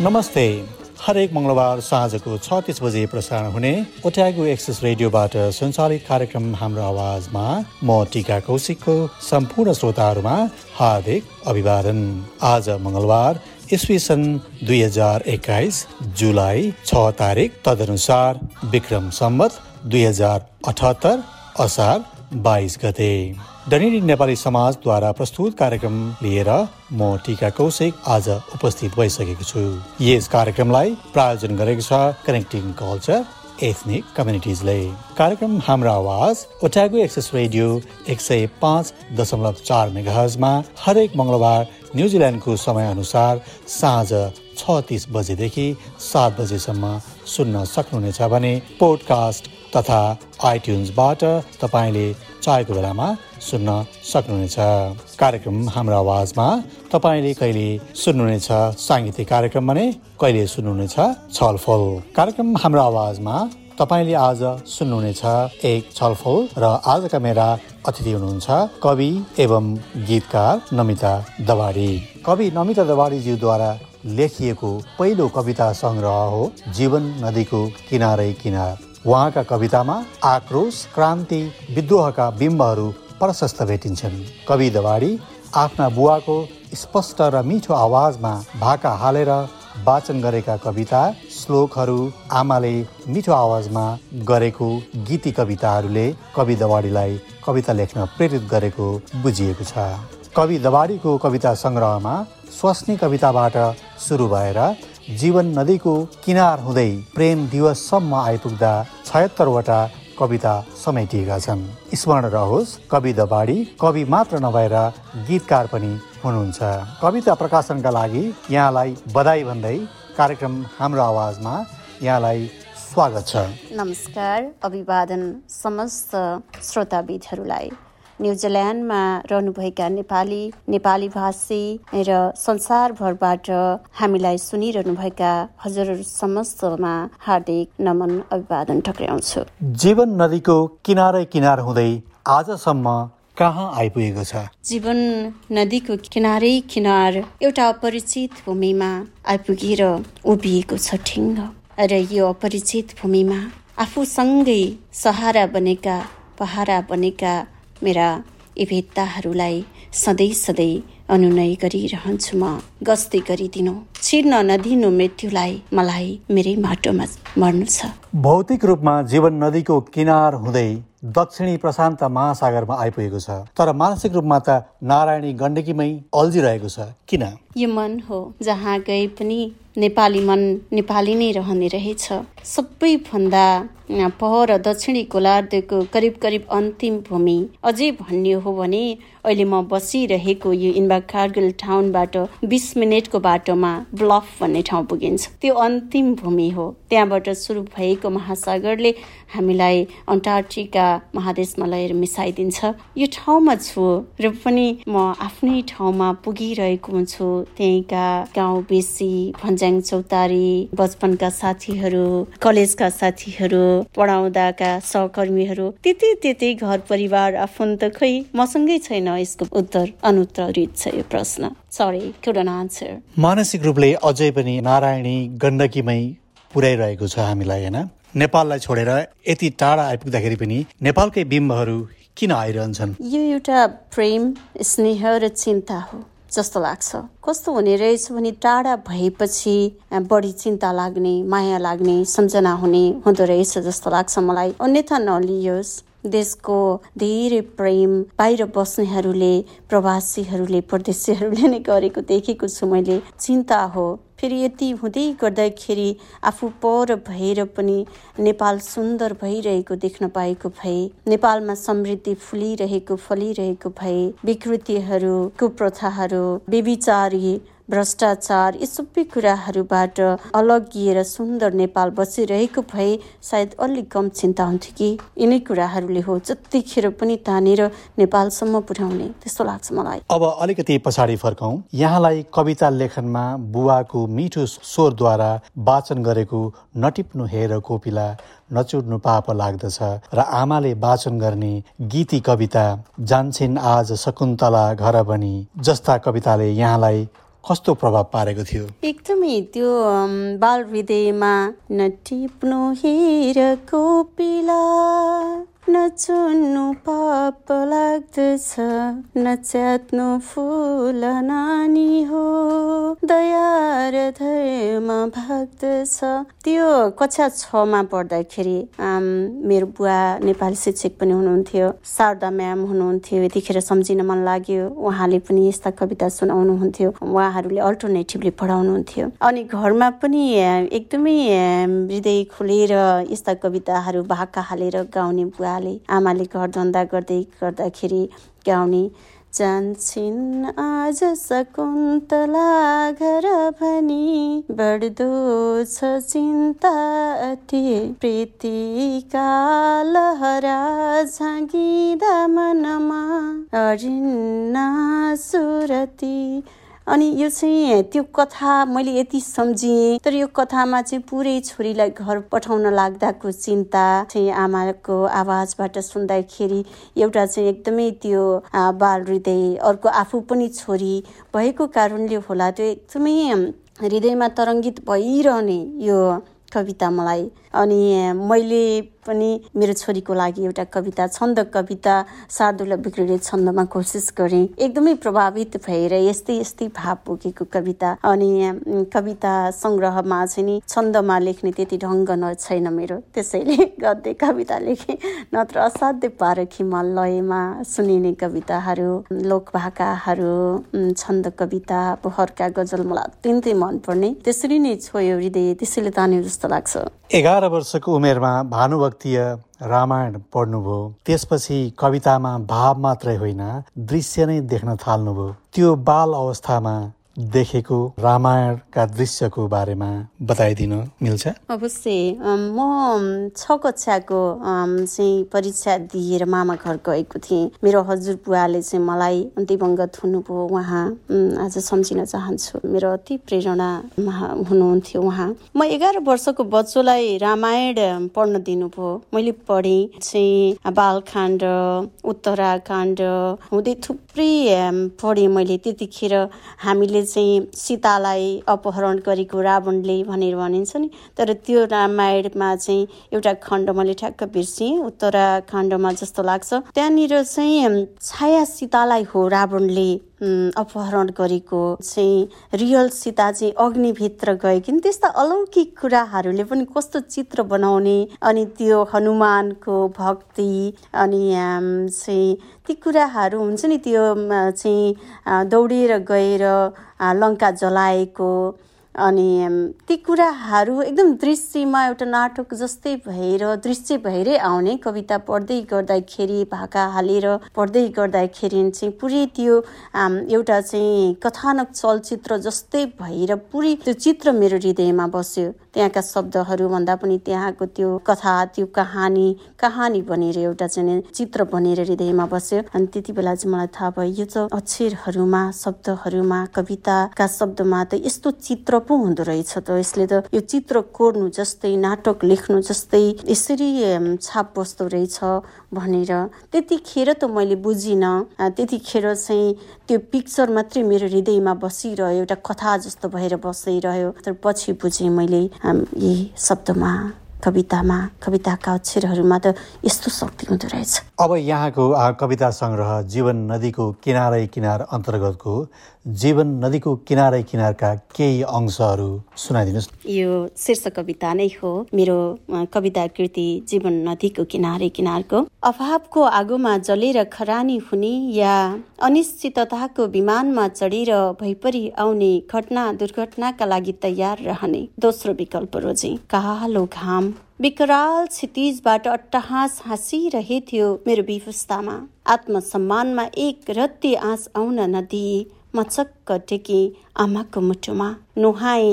नमस्ते। हरेक मङ्गलबार साँझको छ तिस बजे प्रसारण हुने ओट्यागो एक्सेस रेडियोबाट सञ्चालित कार्यक्रम हाम्रो आवाजमा म टिका कौशिकको सम्पूर्ण श्रोताहरूमा हार्दिक अभिवादन। आज मङ्गलबार इस्वी सन् दुई हजार एक्काइस जुलाई छ तारिक तदनुसार विक्रम सम्मत दुई हजार अठहत्तर असार बाइस गते। डनेडी नेपाली समाजद्वारा प्रस्तुत कार्यक्रम लिएर म टिका कौशिक आज उपस्थित भइसकेको छु। यस कार्यक्रमलाई प्रायोजन गरेको छ कनेक्टिङ कल्चर एथनिक कम्युनिटिजले कार्यक्रम हाम्रो आवाज ओट्यागो एक्सेस रेडियो एक सय पाँच दशमलव चार मेगाहजमा हरेक मङ्गलबार न्युजिल्यान्डको समयअनुसार साँझ छ तिस बजेदेखि सात बजेसम्म सुन्न सक्नुहुनेछ भने पोडकास्ट तथा आइट्युन्सबाट तपाईँले चाहेको बेलामा सुन्न सक्नुहुनेछ। कार्यक्रम हाम्रो आवाजमा तपाईँले कहिले सुन्नुहुनेछ? साङ्गीतिक कार्यक्रम भने कहिले सुन्नुहुनेछ? छलफल। कार्यक्रम हाम्रो आवाजमा तपाईँले आज सुन्नुहुनेछ। एक छलफल र आजका मेरा अतिथि हुनुहुन्छ कवि एवं गीतकार नमिता दवाडी कवि नमिता दवाडीज्यूद्वारा लेखिएको पहिलो कविता सङ्ग्रह हो जीवन नदीको किनारै किनार। उहाँका कवितामा आक्रोश क्रान्ति विद्रोहका बिम्बहरू प्रशस्त भेटिन्छन्। कवि दवाडी आफ्ना बुवाको स्पष्ट र मिठो आवाजमा भाका हालेर वाचन गरेका कविता श्लोकहरू आमाले मिठो आवाजमा गरेको गीती कविताहरूले कवि दवाडीलाई कविता लेख्न प्रेरित गरेको बुझिएको छ। कवि दवाडीको कविता सङ्ग्रहमा स्वास्नी कविताबाट सुरु भएर जीवन नदीको किनार हुँदै प्रेम दिवससम्म आइपुग्दा छयत्तरवटा कविता समेटिएका छन्। स्मरण रहोस् कवि दबाडी कवि मात्र नभएर गीतकार पनि हुनुहुन्छ। कविता प्रकाशनका लागि यहाँलाई बधाई भन्दै कार्यक्रम हाम्रो आवाजमा यहाँलाई स्वागत छ। नमस्कार अभिवादन समस्त श्रोताविदहरूलाई। न्युजिल्यान्डमा रहनुभएका नेपाली नेपाली भाषी र संसारभरबाट हामीलाई सुनिरहनुभएका हजुरहरू समस्तमा हार्दिक नमन अभिवादन टक्राउँछु जीवन नदीको किनारै किनार हुँदै आजसम्म कहाँ आइपुगेको छ? जीवन नदीको किनारै किनार एउटा अपरिचित भूमिमा आइपुगेर उभिएको छ ठिङ्ग। र यो अपरिचित भूमिमा आफूसँगै सहारा बनेका पहारा बनेका मेरा भेत्ताहरूलाई सधैँ सधैँ अनुनय गरिरहन्छु म। गस्ती गरिदिनु छिर्न नदिनु मृत्युलाई मलाई मेरै माटोमा मर्नु छ। भौतिक रूपमा जीवन नदीको किनार हुँदै दक्षिणी प्रशान्त महासागरमा आइपुगेको छ तर मानसिक रूपमा त नारायणी गण्डकीमै अल्झिरहेको छ। किन? यो मन हो जहाँ गए पनि नेपाली मन नेपाली नै रहने रहेछ। सबैभन्दा पहर दक्षिणी गोलार्धको करिब करिब अन्तिम भूमि अझै भन्ने हो भने अहिले म बसिरहेको यो इन्बा कार्गिल टाउनबाट बिस मिनटको बाटोमा ब्लफ भन्ने ठाउँ पुगिन्छ। त्यो अन्तिम भूमि हो। त्यहाँबाट सुरु भएको महासागरले हामीलाई अन्टार्टिका महादेशमा लगेर मिसाइदिन्छ। यो ठाउँमा छु र पनि म आफ्नै ठाउँमा पुगिरहेको हुन्छु। त्यहीँका गाउँ बेसी भन्ज्याङ चौतारी बचपनका साथीहरू कलेजका साथीहरू पढाउँदाका सहकर्मीहरू त्यति त्यति घर परिवार आफन्त खै मसँगै छैन यसको उत्तर अनुत्तरित छ यो प्रश्न। मानसिक रूपले अझै पनि नारायणी गण्डकीमै पुर्याइरहेको छ हामीलाई होइन? नेपाललाई छोडेर यति टाढा आइपुग्दाखेरि पनि नेपालकै बिम्बहरू किन आइरहन्छन्? यो एउटा प्रेम स्नेह र चिन्ता हो जस्तो लाग्छ। कस्तो हुने रहेछ भने टाढा भएपछि बढी चिन्ता लाग्ने माया लाग्ने सम्झना हुने हुँदो रहेछ जस्तो लाग्छ मलाई। अन्यथा नलियोस्। देशको धेरै प्रेम बाहिर बस्नेहरूले प्रवासीहरूले परदेशीहरूले नै गरेको देखेको छु मैले। चिन्ता हो। फेरि यति हुँदै गर्दाखेरि आफू पर भएर पनि नेपाल सुन्दर भइरहेको देख्न पाएको भए नेपालमा समृद्धि फुलिरहेको फलिरहेको भए विकृतिहरू कुप्रथाहरू बेविचारी भ्रष्टाचार यी सबै कुराहरूबाट अलगिएर सुन्दर नेपाल बसिरहेको भए सायद अलिक कम चिन्ता हुन्थ्यो कि। यिनै कुराहरूले हो जतिखेर पनि तानेर नेपालसम्म पुर्याउने त्यस्तो लाग्छ मलाई। अब अलिकति पछाडि फर्कौँ यहाँलाई कविता लेखनमा बुवाको मिठो स्वरद्वारा वाचन गरेको नटिप्नु हेर कोपिला नचुड्नु पाप लाग्दछ र आमाले वाचन गर्ने गीती कविता जान्छन् आज शकुन्तला घर बनी जस्ता कविताले यहाँलाई कस्तो प्रभाव पारेको थियो? एकदमै त्यो बाल हृदयमा नटिप्नु हेर कोपिला नचुन्नु पाप लाग्दछ नच्यात्नु फुल नानी हो दया र धर्म भक्दछ त्यो कक्षा छमा पढ्दाखेरि मेरो बुवा नेपाली शिक्षक पनि हुनुहुन्थ्यो शारदा म्याम हुनुहुन्थ्यो यतिखेर सम्झिन मन लाग्यो। उहाँले पनि यस्ता कविता सुनाउनुहुन्थ्यो। उहाँहरूले अल्टरनेटिभली पढाउनुहुन्थ्यो। अनि घरमा पनि एकदमै हृदय खुलेर यस्ता कविताहरू भाका हालेर गाउने बुवा आमाले आमाले घर धन्दा गर्दै गर्दाखेरि गाउने जान्छन् आज सकुन्तला घर भनी बढ्दो छ चिन्ता अति। प्रीतिका लहरा झाँगिँदा मनमा अरिन्ना सुरती अनि यो चाहिँ त्यो कथा मैले यति सम्झिएँ तर यो कथामा चाहिँ पुरै छोरीलाई घर पठाउन लाग्दाको चिन्ता चाहिँ आमाको आवाजबाट सुन्दाखेरि एउटा चाहिँ एकदमै त्यो बाल हृदय अर्को आफू पनि छोरी भएको कारणले होला त्यो एकदमै हृदयमा तरङ्गित भइरहने यो कविता मलाई। अनि मैले पनि मेरो छोरीको लागि एउटा कविता छन्द कविता शार्दुल बिग्रिने छन्दमा कोसिस गरेँ। एकदमै प्रभावित भएर यस्तै यस्तै भाव पुगेको कविता। अनि कविता सङ्ग्रहमा चाहिँ नि छन्दमा लेख्ने त्यति ढङ्ग न छैन मेरो। त्यसैले गद्य कविता लेखेँ। नत्र असाध्य पारखीमा लयमा सुनिने कविताहरू लोकभाकाहरू छन्द कविता पोहरका गजल मलाई अत्यन्तै मनपर्ने। त्यसरी नै छोयो हृदय त्यसैले तान्यो जस्तो लाग्छ। एघार वर्षको उमेरमा भानुभक्तीय रामायण पढ्नुभयो। त्यसपछि कवितामा भाव मात्रै होइन दृश्य नै देख्न थाल्नुभयो। त्यो बाल अवस्थामा देखेको रामायणका दृश्यको बारेमा बताइदिन मिल्छ? अवश्य। म छ कक्षाको चाहिँ परीक्षा दिएर मामा घर गएको थिएँ। मेरो हजुरबुवाले चाहिँ मलाई दिवङ्गत हुनुभयो उहाँ आज सम्झिन चाहन्छु। मेरो अति प्रेरणा हुनुहुन्थ्यो उहाँ म एघार वर्षको बच्चोलाई रामायण पढ्न दिनुभयो। मैले पढेँ चाहिँ बालकाण्ड उत्तराकाण्ड हुँदै थुप्रै पढेँ मैले। त्यतिखेर हामीले चाहिँ सीतालाई अपहरण गरेको रावणले भनेर भनिन्छ नि। तर त्यो रामायणमा चाहिँ एउटा खण्ड मैले ठ्याक्क बिर्सेँ उत्तराखण्डमा जस्तो लाग्छ। त्यहाँनिर चाहिँ छाया सीतालाई हो रावणले अपहरण गरेको चाहिँ रियल सीता चाहिँ अग्निभित्र गएकी त्यस्ता अलौकिक कुराहरूले पनि कस्तो चित्र बनाउने अनि त्यो हनुमानको भक्ति अनि चाहिँ ती कुराहरू हुन्छ नि त्यो चाहिँ दौडेर गएर लङ्का जलाएको अनि ती कुराहरू एकदम दृश्यमा एउटा नाटक जस्तै भएर दृश्य भएरै आउने कविता पढ्दै गर्दाखेरि भाका हालेर पढ्दै गर्दाखेरि चाहिँ पुरै त्यो एउटा चाहिँ कथानक चलचित्र जस्तै भएर पुरै त्यो चित्र मेरो हृदयमा बस्यो। त्यहाँका शब्दहरू भन्दा पनि त्यहाँको त्यो कथा त्यो कहानी कहानी बनेर एउटा चाहिँ चित्र बनेर हृदयमा बस्यो। अनि त्यति बेला चाहिँ मलाई थाहा भयो यो चाहिँ अक्षरहरूमा शब्दहरूमा कविताका शब्दमा त यस्तो चित्र पो हुँदो रहेछ त। यसले त यो चित्र कोर्नु जस्तै नाटक लेख्नु जस्तै यसरी छाप बस्दो रहेछ। भनेर। त्यतिखेर त मैले बुझिनँ। त्यतिखेर चाहिँ त्यो पिक्चर मात्रै मेरो हृदयमा बसिरह्यो एउटा कथा जस्तो भएर बसिरह्यो। तर पछि बुझेँ मैले यी शब्दमा कवितामा कविताका अक्षरहरूमा त यस्तो शक्ति हुँदो रहेछ। अब यहाँको कविता सङ्ग्रह जीवन नदीको किनारै किनार अन्तर्गतको जीवन नदीको किनारै किनारका केही अंशहरू सुनाइदिनुहोस्। यो शीर्ष कविता नै हो मेरो कविता कृति जीवन नदीको किनारै किनारको। अभावको आगोमा जलेर खरानी हुने या अनिश्चितताको विमानमा चढेर भैपरी आउने घटना दुर्घटनाका लागि तयार रहने दोस्रो विकल्प रोजे कालो घाम। विकराल क्षितिजबाट अट्टहास हाँसिरहेथ्यो मेरो विवस्थामा आत्मसम्मानमा एक रत्ती आँस आउन नदिए। मचक्क टेकी आमाको मुटुमा। नुहाए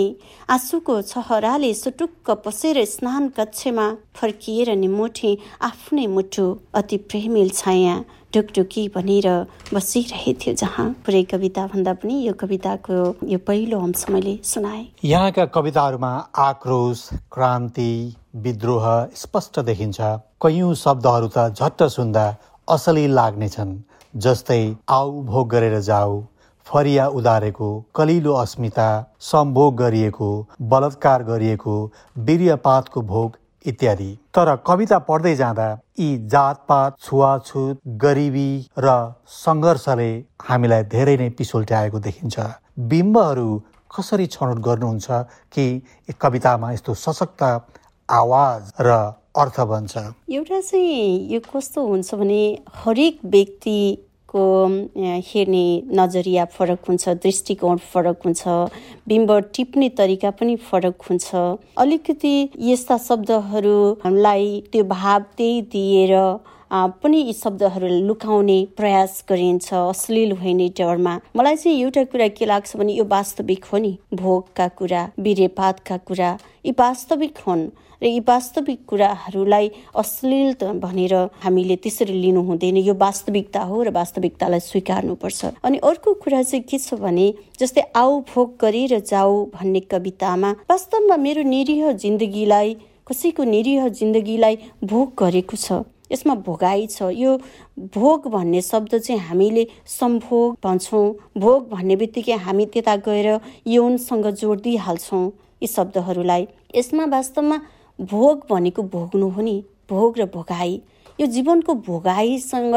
आँसुको छहराले सुटुक्क पसेर स्नान कक्षमा फर्किएर निमुठे आफ्नै मुटु अति प्रेमिल छाया ढुकढुकी भनेर बसिरहेथ्यो जहाँ। पुरै कविता भन्दा पनि यो कविताको यो पहिलो अंश मैले सुनाए। यहाँका कविताहरूमा आक्रोश क्रान्ति विद्रोह स्पष्ट देखिन्छ। कैयौँ शब्दहरू त झट्ट सुन्दा असली लाग्नेछन् जस्तै आउ भोग गरेर जाऊ फरिया उदारेको कलिलो अस्मिता सम्भोग गरिएको बलात्कार गरिएको वीर्यपातको भोग इत्यादि। तर कविता पढ्दै जाँदा यी जातपात छुवाछुत गरिबी र सङ्घर्षले हामीलाई धेरै नै पिसोल्ट्याएको देखिन्छ। बिम्बहरू कसरी छनौट गर्नुहुन्छ कि कवितामा यस्तो सशक्त आवाज र अर्थ बन्छ? एउटा चाहिँ यो कस्तो हुन्छ भने हरेक व्यक्ति को हेर्ने नजरिया फरक हुन्छ दृष्टिकोण फरक हुन्छ बिम्ब टिप्ने तरिका पनि फरक हुन्छ। अलिकति यस्ता शब्दहरूलाई त्यो भाव त्यही दिएर पनि यी शब्दहरूलाई लुकाउने प्रयास गरिन्छ अश्लील होइन डरमा। मलाई चाहिँ एउटा कुरा के लाग्छ भने यो वास्तविक हो नि। भोगका कुरा बिरेपातका कुरा यी वास्तविक हुन्। र यी वास्तविक कुराहरूलाई अश्लील भनेर हामीले त्यसरी लिनु हुँदैन। यो वास्तविकता हो र वास्तविकतालाई स्वीकार्नुपर्छ। अनि अर्को कुरा चाहिँ के छ भने जस्तै आऊ भोग गरेर जाऊ भन्ने कवितामा वास्तवमा मेरो निरीह जिन्दगीलाई कसैको निरीह जिन्दगीलाई भोग गरेको छ। यसमा भोगाई छ। यो भोग भन्ने शब्द चाहिँ हामीले सम्भोग भन्छौँ। भोग भन्ने बित्तिकै हामी त्यता गएर यौनसँग जोडिदिइहाल्छौँ यी शब्दहरूलाई। यसमा वास्तवमा भोग भनेको भोग्नु हो नि भोग र भोगाई। यो जीवनको भोगाईसँग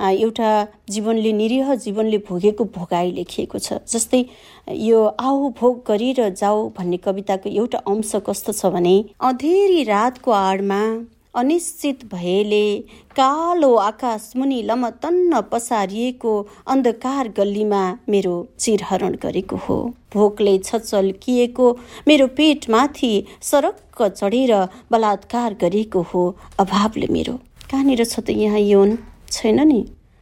एउटा जीवनले निरीह जीवनले भोगेको भोगाई लेखिएको छ। जस्तै यो आऊ भोग गरेर जाऊ भन्ने कविताको एउटा अंश कस्तो छ भने अँधेरी रातको आडमा अनिश्चित भएले कालो आकाश मुनि लमतन्न पसारिएको अन्धकार गल्लीमा मेरो चिरहरण गरेको हो। भोकले छचल्किएको मेरो पेटमाथि सरक्क चढेर बलात्कार गरेको हो अभावले मेरो। कहाँनिर छ त यहाँ यौन? छैन नि।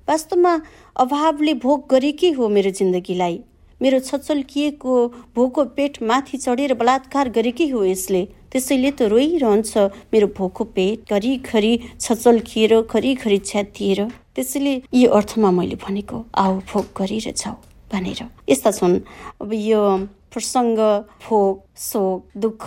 वास्तवमा अभावले भोग गरेकै हो मेरो जिन्दगीलाई। मेरो छचल्किएको भोको पेट माथि चढेर बलात्कार गरेकै हो यसले। त्यसैले त रोइरहन्छ मेरो भोको पेट घरिघरि छचल्किएर घरिघरि छ्यातिएर। त्यसैले यो अर्थमा मैले भनेको आऊ भोग गरेर जाऊ भनेर। यस्ता छन्। अब यो प्रसङ्ग भोग शोक दुःख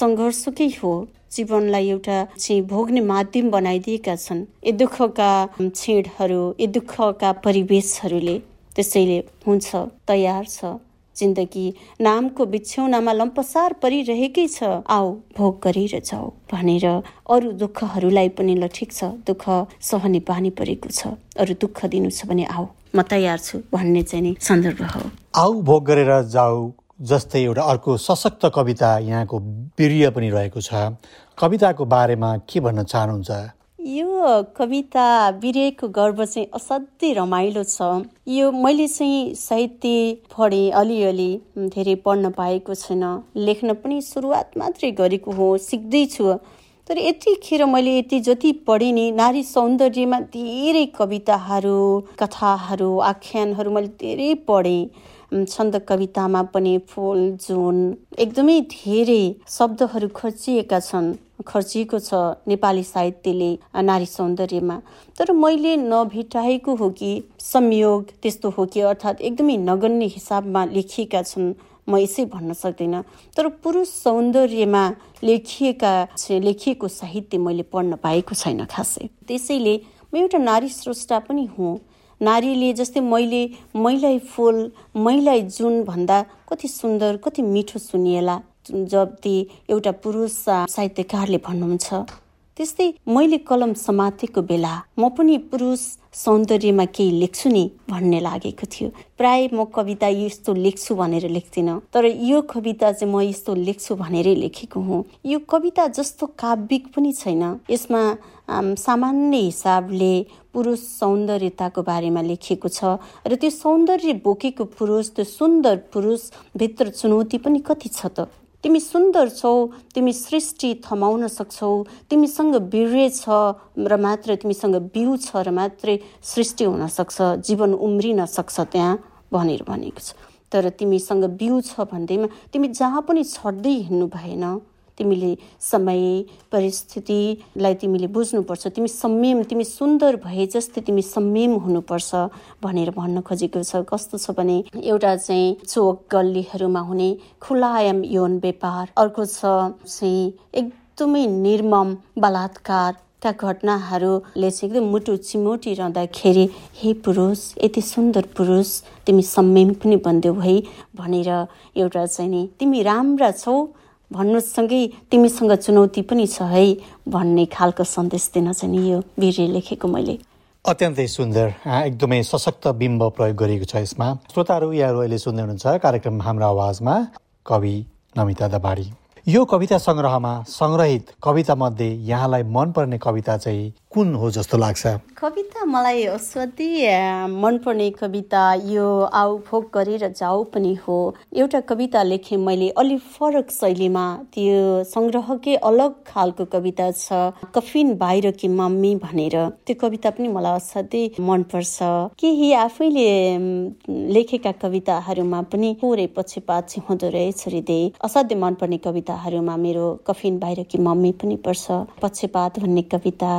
सङ्घर्षकै हो। जीवनलाई एउटा चाहिँ भोग्ने माध्यम बनाइदिएका छन्। यी दुःखका छेडहरू यी दुःखका परिवेशहरूले त्यसैले हुन्छ तयार छ। जिन्दगी। नामको बिछ्यौनामा लम्पसार परिरहेकै छ। आओ भोग गरेर जाऊ भनेर अरू दुःखहरूलाई पनि ल ठिक छ। दुःख सहने बानी परेको छ। अरू दुःख दिनु छ भने आऊ म तयार छु भन्ने चाहिँ नि सन्दर्भ हो। आऊ भोग गरेर जाऊ जस्तै एउटा अर्को सशक्त कविता यहाँको वीर्य पनि रहेको छ। कविताको बारेमा के भन्न चाहनुहुन्छ? यो कविता बिरेको गर्व चाहिँ असाध्यै रमाइलो छ। यो मैले चाहिँ साहित्य पढेँ अलिअलि धेरै पढ्न पाएको छैन। लेख्न पनि सुरुवात मात्रै गरेको हो सिक्दैछु। तर यतिखेर मैले यति जति पढेँ नि नारी सौन्दर्यमा धेरै कविताहरू कथाहरू आख्यानहरू मैले धेरै पढेँ। छन्द कवितामा पनि फुल जुन एकदमै धेरै शब्दहरू खर्चिएका छन् खर्चिएको छ नेपाली साहित्यले नारी सौन्दर्यमा। तर मैले नभेटाएको हो कि संयोग त्यस्तो हो कि अर्थात् एकदमै नगण्य हिसाबमा लेखिएका छन् म यसै भन्न सक्दिनँ। तर पुरुष सौन्दर्यमा लेखिएका लेखिएको साहित्य मैले पढ्न पाएको छैन खासै। त्यसैले म एउटा नारी स्रष्टा पनि हुँ। नारीले जस्तै मैले मैलाई फुल मैलाई जुन भन्दा कति सुन्दर कति मिठो सुनिएला जति एउटा पुरुष साहित्यकारले भन्नुहुन्छ। त्यस्तै मैले कलम समातेको बेला म पनि पुरुष सौन्दर्यमा केही लेख्छु नि भन्ने लागेको थियो। प्राय म कविता यस्तो लेख्छु भनेर लेख्दिनँ तर यो कविता चाहिँ म यस्तो लेख्छु भनेरै लेखेको हुँ। यो कविता जस्तो काव्यिक पनि छैन। यसमा सामान्य हिसाबले पुरुष सौन्दर्यताको बारेमा लेखिएको छ। र त्यो सौन्दर्य बोकेको पुरुष त्यो सुन्दर पुरुष भित्र चुनौती पनि कति छ त? तिमी सुन्दर छौ तिमी सृष्टि थमाउन सक्छौ तिमीसँग वीर्य छ र मात्र तिमीसँग बिउ छ र मात्रै सृष्टि हुन सक्छ जीवन उम्रिन सक्छ त्यहाँ भनेर भनेको छ। तर तिमीसँग बिउ छ भन्दैमा तिमी जहाँ पनि छड्दै हिँड्नु भएन। तिमीले समय परिस्थितिलाई तिमीले बुझ्नुपर्छ। तिमी संयम तिमी सुन्दर भए जस्तै तिमी संयम हुनुपर्छ भनेर भन्न खोजेको छ। कस्तो छ भने एउटा चाहिँ चोक गल्लीहरूमा हुने खुलायम यौन व्यापार। अर्को छ चाहिँ एकदमै निर्मम बलात्कार घटनाहरूले चाहिँ एकदम मुटु चिमोटी रहँदाखेरि हे पुरुष यति सुन्दर पुरुष तिमी संयम पनि बन्देऊ है भनेर एउटा चाहिँ नि तिमी राम्रा छौ भन्नुसँगै तिमीसँग चुनौती पनि छ है? भन्ने खालको सन्देश दिन चाहिँ यो वीर लेखेको मैले। अत्यन्तै सुन्दर एकदमै सशक्त बिम्ब प्रयोग गरिएको छ यसमा। श्रोताहरू यहाँहरू अहिले सुन्दै हुनुहुन्छ कार्यक्रम हाम्रो आवाजमा कवि नमिता दबाडी यो कविता सङ्ग्रहमा सङ्ग्रहित कविता मध्ये यहाँलाई मनपर्ने कविता चाहिँ कुन हो जस्तो लाग्छ? कविता मलाई असाध्यै मनपर्ने कविता यो आउ फोक गरेर जाऊ पनि हो। एउटा कविता लेखेँ मैले अलिक फरक शैलीमा। त्यो सङ्ग्रहकै अलग खालको कविता छ कफिन बाहिर कि मम्मी भनेर। त्यो कविता पनि मलाई असाध्यै मनपर्छ। केही आफैले लेखेका कविताहरूमा पनि पुरै पक्षपात हुँदो रहेछ हृदय असाध्यै मनपर्ने कविताहरूमा मेरो कफिन बाहिर कि मम्मी पनि पर्छ। पक्षपात भन्ने कविता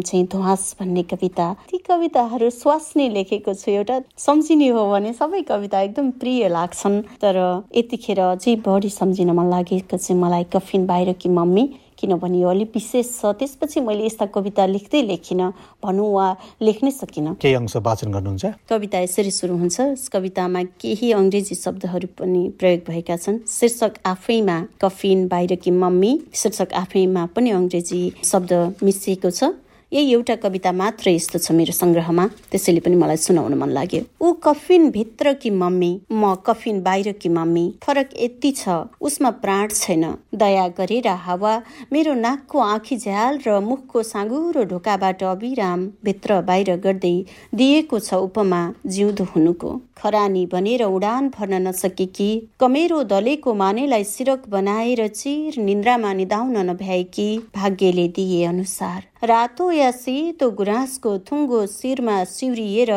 चाहिँ ध्वास भन्ने कविता। ती कविताहरू स्वास्नी लेखेको छु एउटा सम्झिने हो भने सबै कविता एकदम प्रिय लाग्छन्। तर यतिखेर अझै बढी सम्झिन मन लागेको चाहिँ मलाई कफिन बाहिर कि मम्मी किनभने यो अलिक विशेष छ। त्यसपछि मैले यस्ता कविता लेख्दै लेखिनँ भनौँ वा लेख्नै सकिनँ। केही अंश वाचन गर्नुहुन्छ? कविता यसरी सुरु हुन्छ। कवितामा केही अङ्ग्रेजी शब्दहरू पनि प्रयोग भएका छन्। शीर्षक आफैमा कफिन बाहिर कि मम्मी शीर्षक आफैमा पनि अङ्ग्रेजी शब्द मिसिएको छ। यही एउटा कविता मात्र यस्तो छ मेरो सङ्ग्रहमा त्यसैले पनि मलाई सुनाउन मन लाग्यो। ऊ कफिन भित्र कि मम्मी? म कफिन बाहिर कि मम्मी? फरक यति छ उसमा प्राण छैन। दया गरेर हावा मेरो नाकको आँखी झ्याल र मुखको साँगुरो ढोकाबाट अविराम भित्र बाहिर गर्दै दिएको छ उपमा जिउँदो हुनुको। खरानी बनेर उडान भर्न नसकेकी कमेरो दलेको मानेलाई सिरक बनाएर चिर निन्द्रामा निदाउन नभ्याएकी भाग्यले दिए अनुसार। रातो या सेतो गुराँसको थुङ्गो शिरमा सिउरिएर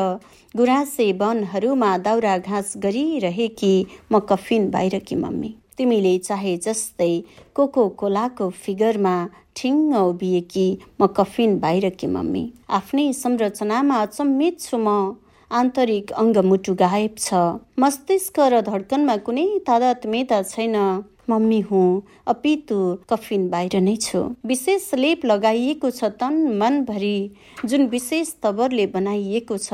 गुराँसे वनहरूमा दाउरा घाँस गरिरहेकी म कफिन बाहिरकी मम्मी। तिमीले चाहे जस्तै कोको कोलाको फिगरमा ठिङ्ग उभिएकी म कफिन बाहिरकी मम्मी। आफ्नै संरचनामा अचम्मित छु म। आन्तरिक अङ्गमुटु गायब छ। मस्तिष्क र धड्कनमा कुनै तादात्म्यता छैन। मम्मी हुँ अपितु कफिन बाहिर नै छु। विशेष लेप लगाइएको छ तन मनभरि जुन विशेष तवरले बनाइएको छ।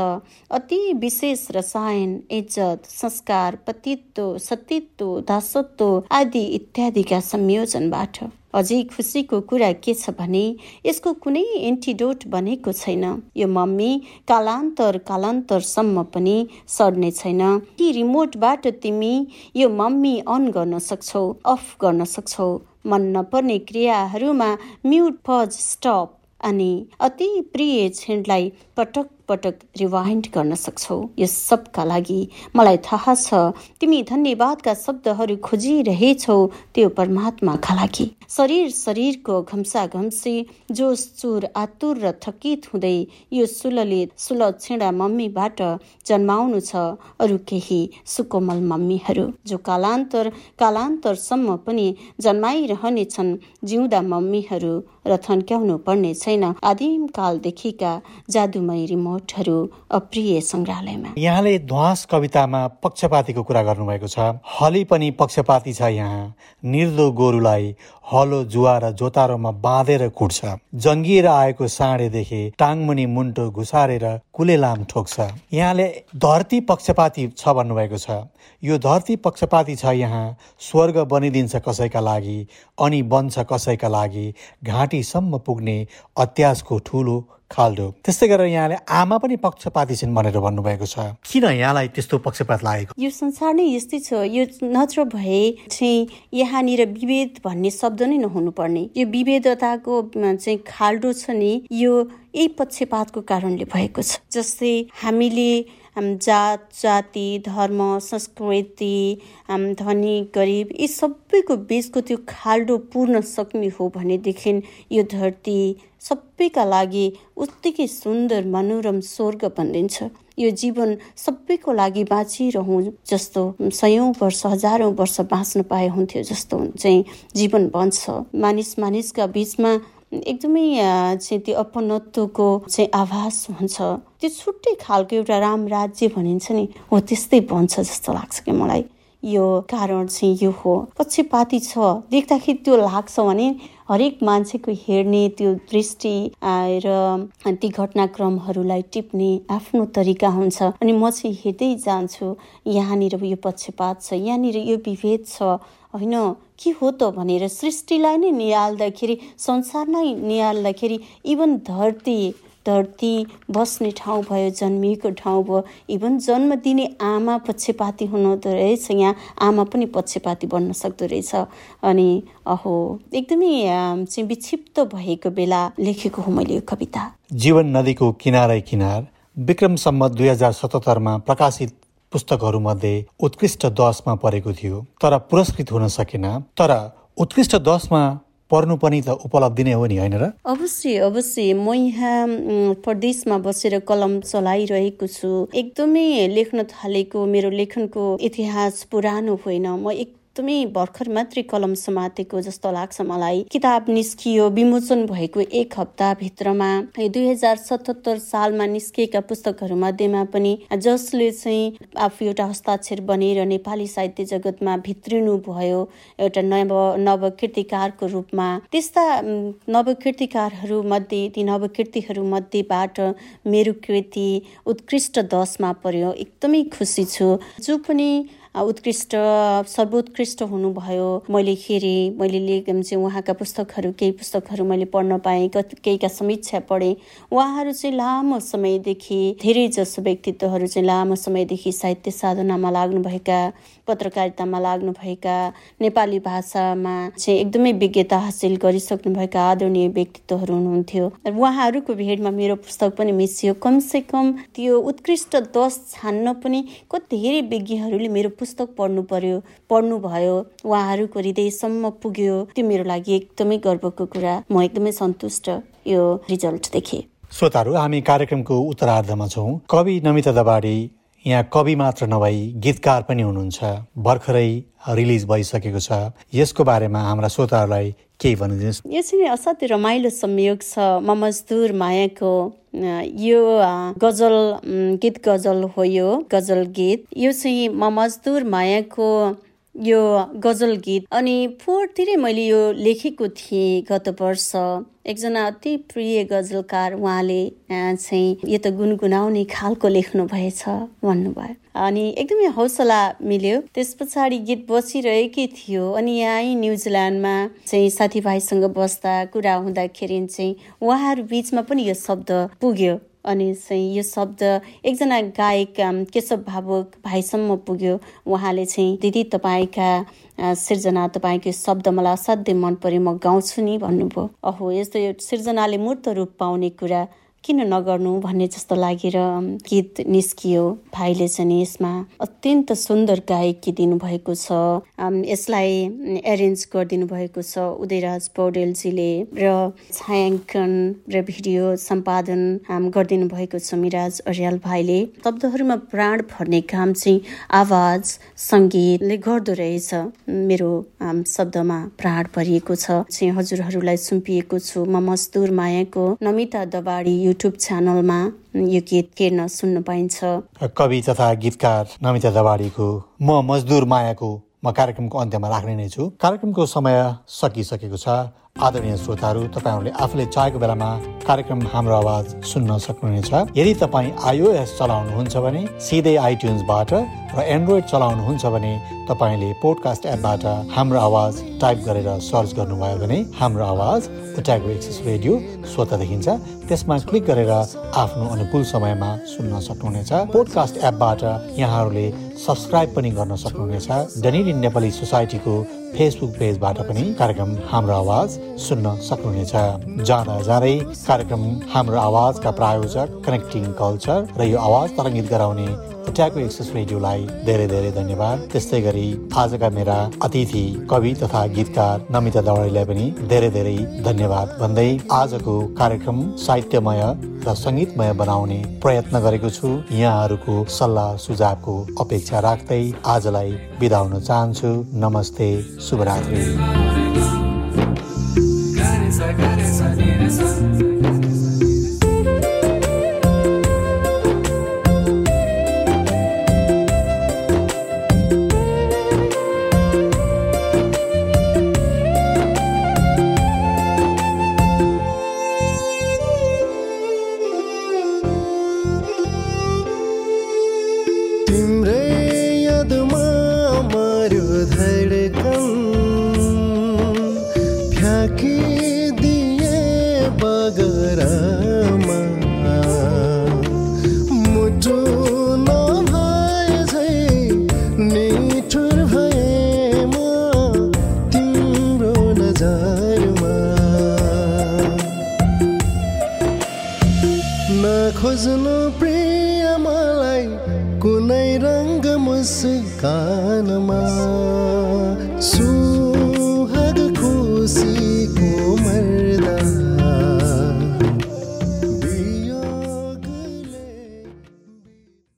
अति विशेष रसायन इज्जत संस्कार पतित्व सतित्व दासत्व आदि इत्यादिका संयोजनबाट। अझै खुसीको कुरा के छ भने यसको कुनै एन्टिडोट बनेको छैन। यो मम्मी कालान्तर कालान्तरसम्म पनि सड्ने छैन। कि रिमोटबाट तिमी यो मम्मी अन गर्न सक्छौ अफ गर्न सक्छौ। मन नपर्ने क्रियाहरूमा म्युट पज स्टप अनि अति प्रिय क्षणलाई पटक पटक रिवाइन्ड गर्न सक्छौ। यो सबका लागि मलाई थाहा छ। तिमी धन्यवादका शब्दहरू खोजिरहेछौ त्यो परमात्माका लागि। शरीर शरीरको घम्सा घम्सी जोस चुर आतुर र थकित हुँदै यो सुलले सुल छेडा मम्मीबाट जन्माउनु छ अरू केही सुकोमल मम्मीहरू जो कालान्तर कालान्तरसम्म पनि जन्माइरहनेछन् जिउँदा मम्मीहरू र थन्क्याउनु पर्ने छैन। आदिम कालदेखिका जादुमय रिमोट नोटहरू अप्रिय सङ्ग्रहालयमा यहाँले ध्वास कवितामा पक्षपातीको कुरा गर्नुभएको छ। हली पनि पक्षपाती छ यहाँ। निर्दो गोरुलाई हलो जुवा र जोतारोमा बाँधेर कुट्छ। जङ्गिएर आएको साँडे देखे टाङमुनि मुन्टो घुसारेर कुलेलाम ठोक्छ। यहाँले धरती पक्षपाती छ भन्नुभएको छ। यो धरती पक्षपाती छ यहाँ। स्वर्ग बनिदिन्छ कसैका लागि अनि बन्छ कसैका लागि। घाँटीसम्म पुग्ने अत्यासको ठुलो खाल्डो त्यस्तै गरेर यहाँले आमा पनि पक्षपाती छिन् भनेर भन्नुभएको छ। किन यहाँलाई त्यस्तो पक्षपात लागेको? यो संसार नै यस्तै छ। यो नत्र भए चाहिँ यहाँनिर विभेद भन्ने शब्द नै नहुनु पर्ने यो विभेदताको चाहिँ खाल्डो छ नि यो यही पक्षपातको कारणले भएको छ। जस्तै हामीले जात जाति धर्म संस्कृति धनी गरिब यी सबैको बिचको त्यो खाल्डो पूर्ण सक्ने हो भनेदेखि यो धरती सबैका लागि उत्तिकै सुन्दर मनोरम स्वर्ग बनिन्छ। यो जीवन सबैको लागि बाँचिरहँ जस्तो सयौँ वर्ष हजारौँ वर्ष बाँच्न पाए हुन्थ्यो जस्तो चाहिँ जीवन बन्छ। मानिस मानिसका बिचमा एकदमै चाहिँ त्यो अपनत्वको चाहिँ आभास हुन्छ। त्यो छुट्टै खालको एउटा राम राज्य भनिन्छ नि हो त्यस्तै बन्छ जस्तो लाग्छ कि मलाई। यो कारण चाहिँ यो हो। पक्षपाती छ। देख्दाखेरि त्यो लाग्छ भने हरेक मान्छेको हेर्ने त्यो दृष्टि र ती घटनाक्रमहरूलाई टिप्ने आफ्नो तरिका हुन्छ। अनि म चाहिँ हेर्दै जान्छु यहाँनिर यो पक्षपात छ यहाँनिर यो विभेद छ। होइन के हो त भनेर सृष्टिलाई नै निहाल्दाखेरि संसार नै निहाल्दाखेरि इभन धरती धरती बस्ने ठाउँ भयो जन्मिएको ठाउँ भयो इभन जन्म दिने आमा पक्षपाती हुनुहुँदो रहेछ यहाँ आमा पनि पक्षपाती बन्न सक्दो रहेछ। अनि अहो एकदमै चाहिँ विक्षिप्त भएको बेला लेखेको हो मैले यो कविता। जीवन नदीको किनारै किनार विक्रमसम्म दुई हजार सतहत्तरमा प्रकाशित पुस्तकहरूमध्ये उत्कृष्ट दसमा परेको थियो तर पुरस्कृत हुन सकेन। तर उत्कृष्ट दसमा पढ्नु पनि त उपलब्धि नै हो नि होइन र? अवश्य अवश्य। म यहाँ प्रदेशमा बसेर कलम चलाइरहेको छु। एकदमै लेख्न थालेको मेरो लेखनको इतिहास पुरानो होइन। म एक एकदमै भर्खर मात्रै कलम समातेको जस्तो लाग्छ मलाई। किताब निस्कियो विमोचन भएको एक हप्ताभित्रमा दुई हजार सतहत्तर सालमा निस्किएका पुस्तकहरू मध्येमा पनि जसले चाहिँ आफू एउटा हस्ताक्षर बनेर नेपाली साहित्य जगतमा भित्रिनु भयो एउटा नव नवकृतिकारको रूपमा। त्यस्ता नवकृतिकारहरू मध्ये ती नवकृतिहरू मध्येबाट मेरो कृति उत्कृष्ट दशमा पर्यो। एकदमै खुसी छु। जो पनि उत्कृष्ट सर्वोत्कृष्ट हुनुभयो। मैले हेरेँ मैले ले चाहिँ उहाँका पुस्तकहरू केही पुस्तकहरू मैले पढ्न पाएँ केहीका समीक्षा पढेँ। उहाँहरू चाहिँ लामो समयदेखि धेरै जसो व्यक्तित्वहरू चाहिँ लामो समयदेखि साहित्य साधनामा लाग्नुभएका पत्रकारितामा लाग्नुभएका नेपाली भाषामा चाहिँ एकदमै विज्ञता हासिल गरिसक्नुभएका आदरणीय व्यक्तित्वहरू हुनुहुन्थ्यो। उहाँहरूको भेटमा मेरो पुस्तक पनि मिसियो। कमसे कम त्यो उत्कृष्ट दस छान्न पनि कति धेरै विज्ञहरूले मेरो पुस्तक पढ्नु पर्यो पढ्नु भयो उहाँहरूको हृदयसम्म पुग्यो त्यो मेरो लागि एकदमै गर्वको कुरा। म एकदमै सन्तुष्ट यो रिजल्ट देखेँ। श्रोताहरू हामी कार्यक्रमको उत्तरार्धमा छौँ। कवि नमिता दबाडी यहाँ कवि मात्र नभई गीतकार पनि हुनुहुन्छ। भर्खरै रिलिज भइसकेको छ। यसको बारेमा हाम्रा श्रोताहरूलाई केही भनिदिनुहोस्। यो चाहिँ असाध्यै रमाइलो संयोग छ। म मजदुर मायाको यो गजल गीत गजल हो यो गजल गीत। यो चाहिँ म मजदुर मायाको यो गजल गीत। अनि फोहोरतिरै मैले यो लेखेको थिएँ गत वर्ष। एकजना अति प्रिय गजलकार उहाँले चाहिँ यो त गुनगुनाउने खालको लेख्नु भएछ भन्नुभयो। अनि एकदमै हौसला मिल्यो। त्यस पछाडि गीत बसिरहेकै थियो। अनि यहीँ न्युजिल्यान्डमा चाहिँ साथीभाइसँग बस्दा कुरा हुँदाखेरि चाहिँ उहाँहरू बिचमा पनि यो शब्द पुग्यो। अनि चाहिँ यो शब्द एकजना गायक केशव भावुक भाइसम्म पुग्यो। उहाँले चाहिँ दिदी तपाईँका सिर्जना तपाईँको शब्द मलाई असाध्यै मन पर्यो म गाउँछु नि भन्नुभयो। अहो यस्तो सिर्जनाले मूर्त रूप पाउने कुरा किन नगर्नु भन्ने जस्तो लागेर गीत निस्कियो भाइले चाहिँ यसमा। अत्यन्त सुन्दर गायकी दिनुभएको छ। यसलाई एरेन्ज गरिदिनु भएको छ उदयराज पौडेलजीले र छायाङ्कन र भिडियो सम्पादन गरिदिनु भएको छ मिराज अर्याल भाइले। शब्दहरूमा प्राण भर्ने काम चाहिँ आवाज सङ्गीतले गर्दो रहेछ। मेरो शब्दमा प्राण भरिएको छ। चाहिँ हजुरहरूलाई सुम्पिएको छु। म मजदुर मायाको नमिता दबाडी युट्युब च्यानलमा यो गीत हेर्न सुन्न पाइन्छ। कवि तथा गीतकार नमिता दवाडीको म मजदुर मायाको म कार्यक्रमको अन्त्यमा राख्ने नै छु। कार्यक्रमको समय सकिसकेको छ। आदरणीय श्रोताहरू तपाईँहरूले आफूले चाहेको बेलामा कार्यक्रम हाम्रो आवाज सुन्न सक्नुहुनेछ। यदि तपाईँ आइओएस चलाउनुहुन्छ भने सिधै आइट्युन्सबाट र एन्ड्रोइड चलाउनुहुन्छ भने तपाईँले पोडकास्ट एपबाट हाम्रो आवाज टाइप गरेर सर्च गर्नुभयो भने हाम्रो आवाज उट्याएको एक्सेस रेडियो स्वत देखिन्छ। त्यसमा क्लिक गरेर आफ्नो अनुकूल समयमा सुन्न सक्नुहुनेछ। पोडकास्ट एपबाट यहाँहरूले सब्सक्राइब पनि गर्न सक्नुहुनेछ। डनेरियन नेपाली सोसाइटीको फेसबुक पेजबाट पनि कार्यक्रम हाम्रो आवाज सुन्न सक्नुहुनेछ। जाँदा जाँदै कार्यक्रम हाम्रो आवाजका प्रायोजक कनेक्टिङ कल्चर र यो आवाज तरङ्गित गराउने ट्याको एक्सेस रेडियोलाई धेरै धेरै धन्यवाद। त्यस्तै गरी आजका मेरा अतिथि कवि तथा गीतकार नमिता दवाईलाई पनि धेरै धेरै धन्यवाद भन्दै आजको कार्यक्रम साहित्यमय र सङ्गीतमय बनाउने प्रयत्न गरेको छु। यहाँहरूको सल्लाह सुझावको अपेक्षा राख्दै आजलाई बिदा हुन चाहन्छु। नमस्ते शुभरात्रि।